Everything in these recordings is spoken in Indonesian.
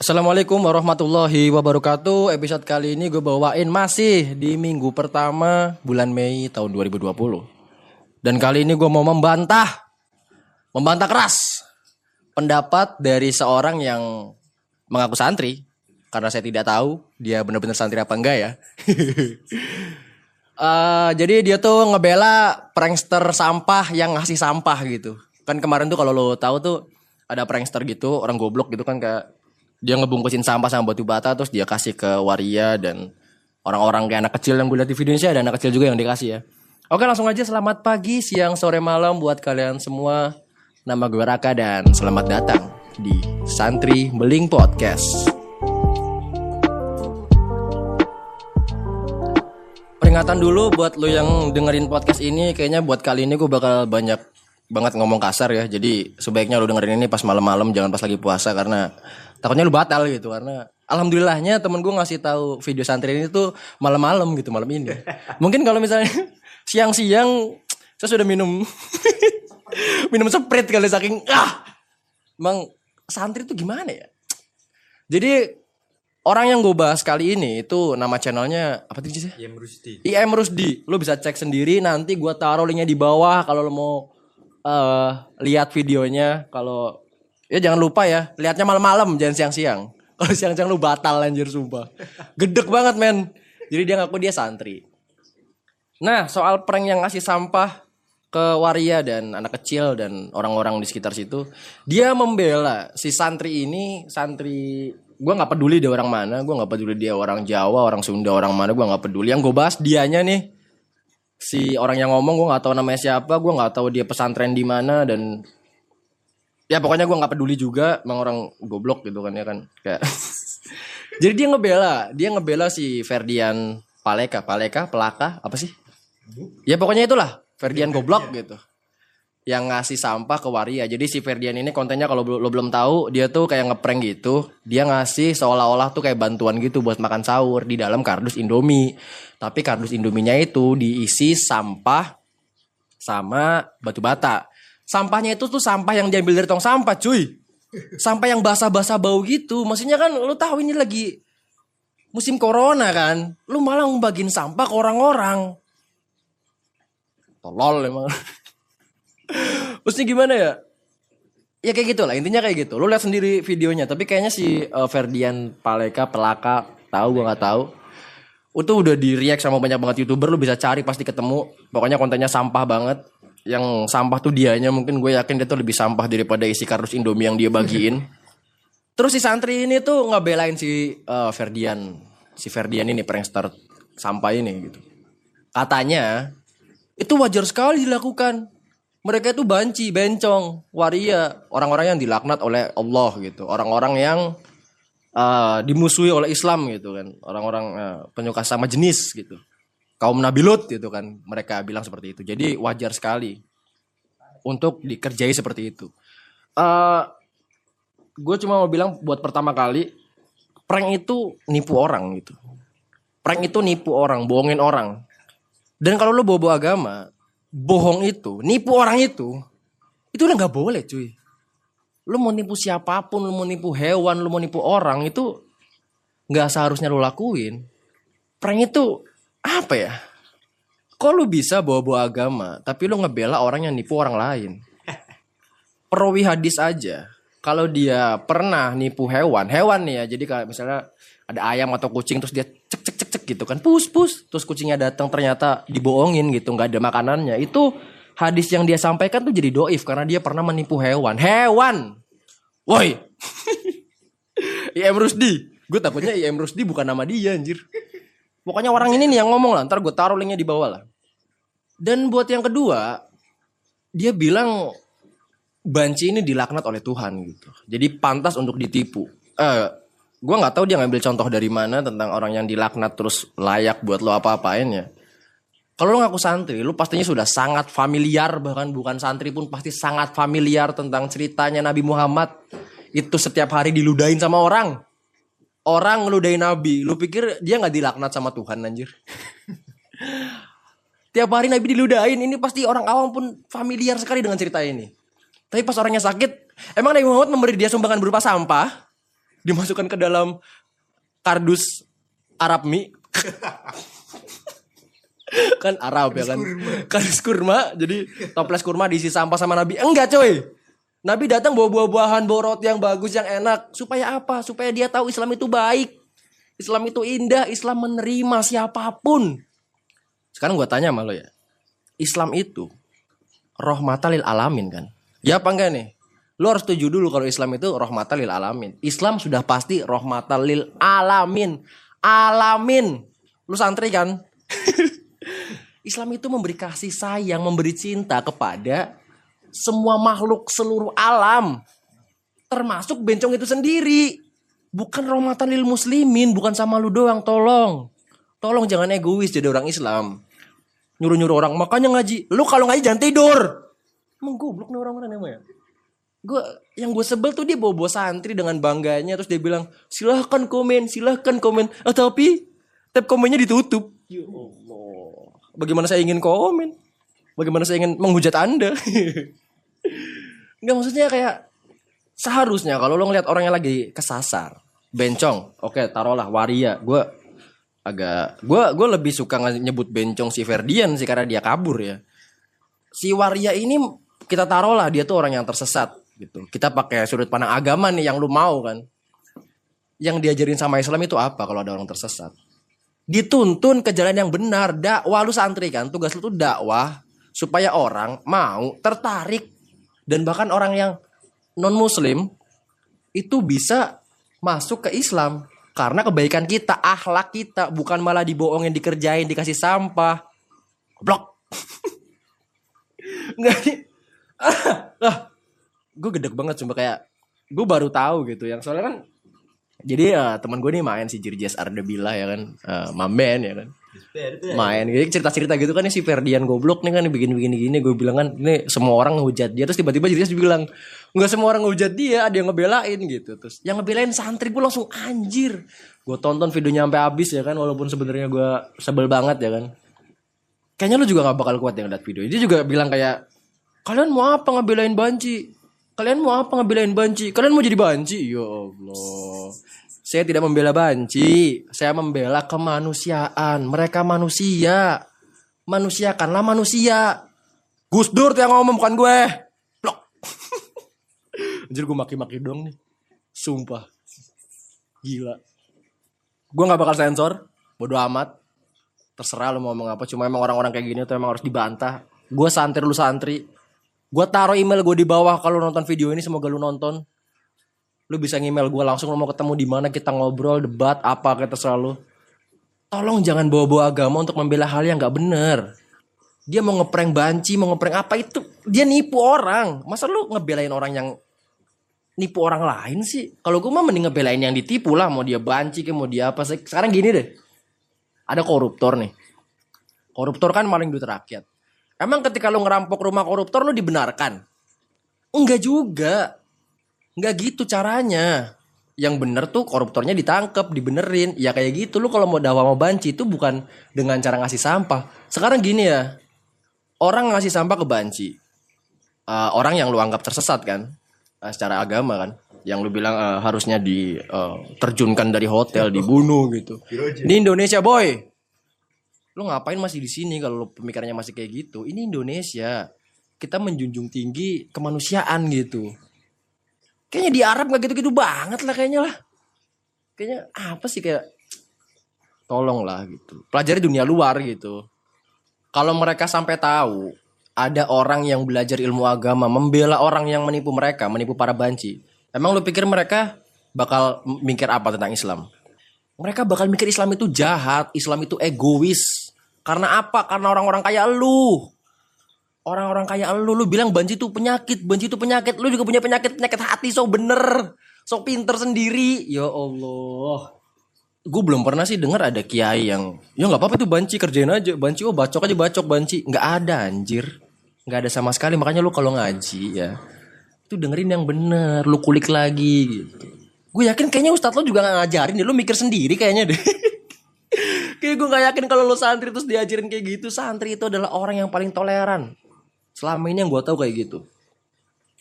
Assalamualaikum warahmatullahi wabarakatuh. Episode kali ini gue bawain masih di minggu pertama bulan Mei tahun 2020. Dan kali ini gue mau membantah, membantah keras pendapat dari seorang yang mengaku santri. Karena saya tidak tahu dia benar-benar santri apa enggak ya. Eh, jadi dia tuh ngebela prankster sampah yang ngasih sampah gitu. Kan kemarin tuh kalau lo tahu tuh ada prankster gitu, orang goblok gitu kan kayak dia ngebungkusin sampah sama batu bata terus dia kasih ke waria dan orang-orang kayak anak kecil yang gue lihat di videonya sih ada anak kecil juga yang dikasih ya. Oke langsung aja selamat pagi, siang, sore, malam buat kalian semua. Nama gue Raka dan selamat datang di Santri Beling Podcast. Peringatan dulu buat lo yang dengerin podcast ini, kayaknya buat kali ini gue bakal banyak banget ngomong kasar ya. Jadi sebaiknya lo dengerin ini pas malam-malam, jangan pas lagi puasa karena takutnya lu batal gitu. Karena alhamdulillahnya temen gue ngasih tahu video santri ini tuh malam-malam gitu malam ini. Mungkin kalau misalnya siang-siang saya sudah minum minum sprite kali saking ah. Emang santri tuh gimana ya? Jadi orang yang gue bahas kali ini itu nama channelnya apa sih? sih? Yem Rusdi. IM Rusdi. Lu bisa cek sendiri nanti gua taruh linknya di bawah kalau lu mau eh lihat videonya. Kalau ya jangan lupa ya, lihatnya malam-malam jangan siang-siang. Kalau siang-siang lu batal anjir sumpah. Gedek banget men. Jadi dia ngaku dia santri. Nah, soal prank yang ngasih sampah ke waria dan anak kecil dan orang-orang di sekitar situ, dia membela si santri ini, santri gua nggak peduli dia orang mana, gua nggak peduli dia orang Jawa, orang Sunda, orang mana, gua nggak peduli. Yang gue bahas dianya nih, si orang yang ngomong gua nggak tahu namanya siapa, gua nggak tahu dia pesantren di mana dan ya pokoknya gua nggak peduli juga, emang orang goblok gitu kan ya kan, kayak. Jadi dia ngebela, dia ngebela si Ferdian Paleka, Paleka, Pelaka, apa sih? Ya pokoknya itulah Ferdian goblok gitu. Yang ngasih sampah ke waria. Jadi si Ferdian ini kontennya kalau lo belum tahu, dia tuh kayak ngeprank gitu. Dia ngasih seolah-olah tuh kayak bantuan gitu buat makan sahur di dalam kardus Indomie. Tapi kardus Indominya itu diisi sampah sama batu bata. Sampahnya itu tuh sampah yang diambil dari tong sampah, cuy. Sampah yang basah-basah bau gitu. Maksudnya kan lu tahu ini lagi musim corona kan. Lu malah ngebagiin sampah ke orang-orang tolol emang. Maksudnya gimana ya? Ya kayak gitu lah, intinya kayak gitu. Lu lihat sendiri videonya, tapi kayaknya si uh, Ferdian Paleka Pelaka tahu gua nggak tahu. Itu udah di react sama banyak banget youtuber, lu bisa cari pasti ketemu. Pokoknya kontennya sampah banget. Yang sampah tuh dianya mungkin gue yakin dia tuh lebih sampah daripada isi kardus Indomie yang dia bagiin. Terus si santri ini tuh ngebelain si uh, Ferdian, si Ferdian ini prankster sampah ini gitu. Katanya itu wajar sekali dilakukan. Mereka itu banci, bencong, waria, orang-orang yang dilaknat oleh Allah gitu, orang-orang yang uh, dimusuhi oleh Islam gitu kan, orang-orang uh, penyuka sama jenis gitu, kaum Nabi Lut gitu kan, mereka bilang seperti itu. Jadi wajar sekali untuk dikerjai seperti itu. Uh, gue cuma mau bilang buat pertama kali, prank itu nipu orang gitu, prank itu nipu orang, bohongin orang, dan kalau lo bawa-bawa agama, bohong itu, nipu orang itu, itu udah nggak boleh cuy. Lo mau nipu siapa pun, lo mau nipu hewan, lo mau nipu orang itu nggak seharusnya lo lakuin. Prank itu apa ya? Kok lo bisa bawa-bawa agama, tapi lo ngebela orang yang nipu orang lain? Perawi hadis aja, kalau dia pernah nipu hewan, hewan nih ya, jadi kayak misalnya ada ayam atau kucing terus dia cek cek cek cek gitu kan. Pus pus. Terus kucingnya datang ternyata dibohongin gitu. Nggak ada makanannya. Itu hadis yang dia sampaikan tuh jadi doif karena dia pernah menipu hewan. Hewan! Woi! IM Rusdi. Gue takutnya IM Rusdi bukan nama dia anjir pokoknya orang ini nih yang ngomong lah ntar gue taruh linknya di bawah lah dan buat yang kedua dia bilang banci ini dilaknat oleh Tuhan gitu jadi pantas untuk ditipu eh gue nggak tahu dia ngambil contoh dari mana tentang orang yang dilaknat terus layak buat lo apa-apain ya. Kalau lo ngaku santri, lo pastinya sudah sangat familiar bahkan bukan santri pun pasti sangat familiar tentang ceritanya Nabi Muhammad itu setiap hari diludahin sama orang. Orang ngeludahin Nabi, lu pikir dia nggak dilaknat sama Tuhan anjir? Tiap hari Nabi diludahin, ini pasti orang awam pun familiar sekali dengan cerita ini. Tapi pas orangnya sakit, emang Nabi Muhammad memberi dia sumbangan berupa sampah? dimasukkan ke dalam kardus Arab mie. Kan Arab ya kan? Kardus kurma. Jadi toples kurma diisi sampah sama Nabi. Enggak coy Nabi datang bawa buah-buahan bawa roti yang bagus yang enak. Supaya apa? Supaya dia tahu Islam itu baik. Islam itu indah Islam menerima siapa pun. Sekarang gua tanya sama lo ya. Islam itu rahmatalil alamin kan? Ya apa enggak nih? Lo harus setuju dulu kalau Islam itu rahmatalil alamin. Islam sudah pasti rahmatalil alamin. Alamin. Lu santri kan? Islam itu memberi kasih sayang, memberi cinta kepada semua makhluk seluruh alam. Termasuk bencong itu sendiri. Bukan rahmatan lil muslimin, bukan sama lu doang, tolong. Tolong jangan egois jadi orang Islam. Nyuruh-nyuruh orang, makanya ngaji. Lu kalau ngaji jangan tidur. Emang goblok nih orang-orang emang ya? Gue yang gue sebel tuh dia bawa-bawa santri dengan bangganya terus dia bilang silahkan komen, silahkan komen. Ah, tapi tab komennya ditutup. Ya Allah. Bagaimana saya ingin komen? Bagaimana saya ingin menghujat Anda? Enggak maksudnya kayak seharusnya kalau lo ngeliat orang yang lagi kesasar, bencong, oke taruhlah waria, gue agak gue gue lebih suka nyebut bencong si Ferdian sih karena dia kabur ya. Si waria ini kita taruhlah dia tuh orang yang tersesat gitu. Kita pakai sudut pandang agama nih yang lu mau kan. Yang diajarin sama Islam itu apa kalau ada orang tersesat? Dituntun ke jalan yang benar, dakwah lu santri kan, tugas lu tuh dakwah supaya orang mau tertarik dan bahkan orang yang non muslim itu bisa masuk ke Islam karena kebaikan kita, akhlak kita bukan malah dibohongin, dikerjain, dikasih sampah. Blok. Enggak ah, gue gedek banget cuma kayak gue baru tahu gitu yang soalnya kan jadi uh, teman gue nih main si Jirjes Ardebila ya kan uh, mamen ya kan main gitu cerita-cerita gitu kan si Ferdian goblok nih kan bikin-bikin gini gue bilang kan ini semua orang ngehujat dia terus tiba-tiba Jirjes bilang nggak semua orang ngehujat dia ada yang ngebelain gitu terus yang ngebelain santri gue langsung anjir gue tonton videonya sampai habis ya kan walaupun sebenarnya gue sebel banget ya kan kayaknya lu juga gak bakal kuat yang lihat video dia juga bilang kayak kalian mau apa ngebelain banci Kalian mau apa ngebelain banci? Kalian mau jadi banci? Ya Allah. Saya tidak membela banci. Saya membela kemanusiaan. Mereka manusia. Manusiakanlah manusia. Gus Dur tuh yang ngomong bukan gue. Blok. Anjir gue maki-maki dong nih. Sumpah. Gila. Gue gak bakal sensor. Bodoh amat. Terserah lu mau ngomong apa. Cuma emang orang-orang kayak gini tuh emang harus dibantah. Gue santri lu santri Gue taruh email gue di bawah kalau nonton video ini semoga lu nonton. Lu bisa email gue langsung lu mau ketemu di mana kita ngobrol, debat, apa kayak terserah lu. Tolong jangan bawa-bawa agama untuk membela hal yang gak bener. Dia mau ngeprank banci, mau ngeprank apa itu. Dia nipu orang. Masa lu ngebelain orang yang nipu orang lain sih? Kalau gue mah mending ngebelain yang ditipu lah. Mau dia banci ke mau dia apa. Sekarang gini deh. Ada koruptor nih. Koruptor kan maling duit rakyat. Emang ketika lu ngerampok rumah koruptor lu dibenarkan? Enggak juga. Enggak gitu caranya. Yang bener tuh koruptornya ditangkap, dibenerin. Ya kayak gitu. Lu kalau mau dakwah mau banci itu bukan dengan cara ngasih sampah. Sekarang gini ya. Orang ngasih sampah ke banci. Uh, orang yang lu anggap tersesat kan. Uh, secara agama kan. Yang lu bilang uh, harusnya diterjunkan uh, dari hotel, dibunuh gitu. Di Indonesia boy lu ngapain masih di sini kalau pemikirannya masih kayak gitu ini Indonesia kita menjunjung tinggi kemanusiaan gitu kayaknya di Arab nggak gitu-gitu banget lah kayaknya lah kayaknya apa sih kayak tolong lah gitu pelajari dunia luar gitu kalau mereka sampai tahu ada orang yang belajar ilmu agama membela orang yang menipu mereka menipu para banci emang lu pikir mereka bakal mikir apa tentang Islam mereka bakal mikir Islam itu jahat, Islam itu egois. Karena apa? Karena orang-orang kayak lu. Orang-orang kayak lu, lu bilang banci itu penyakit, banci itu penyakit. Lu juga punya penyakit, penyakit hati, so bener. So pinter sendiri. Ya Allah. Gue belum pernah sih dengar ada kiai yang, ya nggak apa-apa tuh banci kerjain aja, banci oh bacok aja bacok banci, nggak ada anjir, nggak ada sama sekali. Makanya lu kalau ngaji ya, itu dengerin yang bener, lu kulik lagi gitu. Gue yakin kayaknya ustadz lo juga gak ngajarin deh. Lo mikir sendiri kayaknya deh. kayak gue gak yakin kalau lo santri terus diajarin kayak gitu. Santri itu adalah orang yang paling toleran. Selama ini yang gue tahu kayak gitu.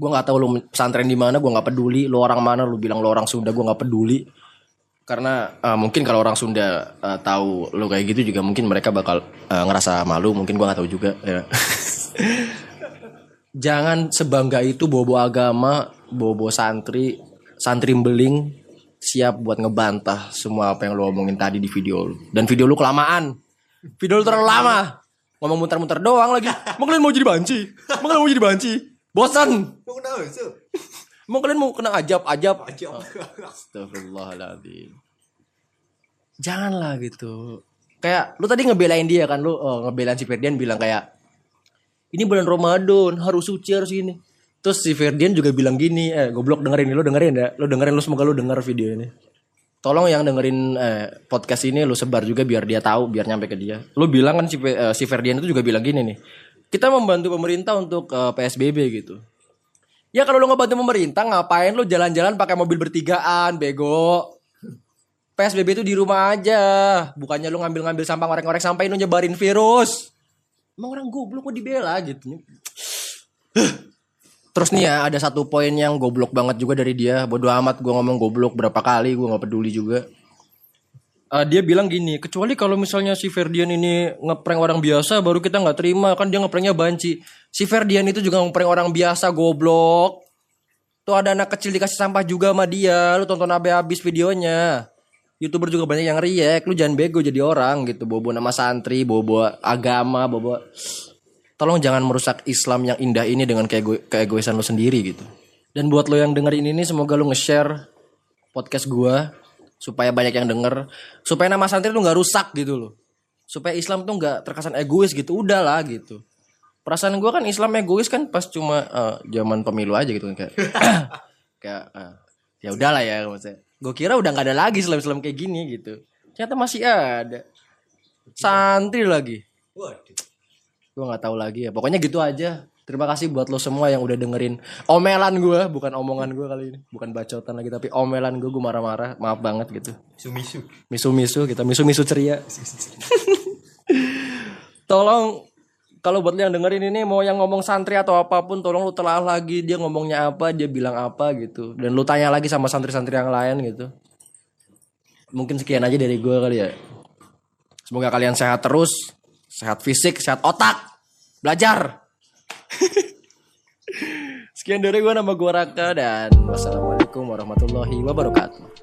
gue nggak tahu lu pesantren di mana gue nggak peduli lu orang mana lu bilang lu orang Sunda gue nggak peduli karena eh, mungkin kalau orang Sunda eh, tahu lu kayak gitu juga mungkin mereka bakal eh, ngerasa malu mungkin gue nggak tahu juga ya. jangan sebangga itu bobo agama bobo santri santri beling siap buat ngebantah semua apa yang lu omongin tadi di video lu dan video lu kelamaan video lu terlalu lama ngomong muter-muter doang lagi. Mau kalian mau jadi banci? Mau kalian mau jadi banci? Bosan. Mau sih? mau kalian mau kena ajab ajab. Ajab. Astagfirullahaladzim Janganlah gitu. Kayak lu tadi ngebelain dia kan? Lu oh, ngebelain si Ferdian bilang kayak Ini bulan Ramadan Harus suci harus ini Terus si Ferdian juga bilang gini Eh goblok dengerin Lu dengerin ya. Lu dengerin lu semoga lu denger video ini Tolong yang dengerin eh, podcast ini lu sebar juga biar dia tahu, biar nyampe ke dia. Lu bilang kan si, eh, si Ferdian itu juga bilang gini nih. Kita membantu pemerintah untuk eh, PSBB gitu. Ya kalau lu ngebantu pemerintah ngapain lu jalan-jalan pakai mobil bertigaan, bego. PSBB itu di rumah aja. Bukannya lu ngambil-ngambil sampah ngorek-ngorek sampai lu nyebarin virus. Emang orang goblok kok dibela gitu. Terus nih ya ada satu poin yang goblok banget juga dari dia. Bodoh amat gue ngomong goblok berapa kali gue nggak peduli juga. Eh, dia bilang gini, kecuali kalau misalnya si Ferdian ini ngeprank orang biasa baru kita nggak terima kan dia ngepranknya banci. Si Ferdian itu juga ngeprank orang biasa goblok. Tuh ada anak kecil dikasih sampah juga sama dia. Lu tonton habis videonya. Youtuber juga banyak yang react. Lu jangan bego jadi orang gitu. Bobo nama santri, bobo agama, bobo tolong jangan merusak Islam yang indah ini dengan keego keegoisan lo sendiri gitu. Dan buat lo yang dengerin ini semoga lo nge-share podcast gua supaya banyak yang denger, supaya nama santri tuh nggak rusak gitu loh. Supaya Islam tuh nggak terkesan egois gitu, udahlah gitu. Perasaan gua kan Islam egois kan pas cuma eh, zaman pemilu aja gitu kan kayak kayak eh, ya udahlah ya maksudnya. Gue kira udah nggak ada lagi Islam-Islam kayak gini gitu. Ternyata masih ada. Santri lagi Waduh. Gue nggak tahu lagi ya. Pokoknya gitu aja. Terima kasih buat lo semua yang udah dengerin omelan gue bukan omongan gue kali ini. Bukan bacotan lagi tapi omelan gue gue marah-marah. Maaf banget gitu. Sumisu. misu-misu kita misu-misu ceria. Tolong kalau buat lo yang dengerin ini mau yang ngomong santri atau apa pun tolong lu telah lagi. Dia ngomongnya apa dia bilang apa gitu. Dan lu tanya lagi sama santri-santri yang lain gitu. Mungkin sekian aja dari gue kali ya. Semoga kalian sehat terus sehat fisik sehat otak belajar. Sekian dari gue nama gue Raka dan wassalamualaikum warahmatullahi wabarakatuh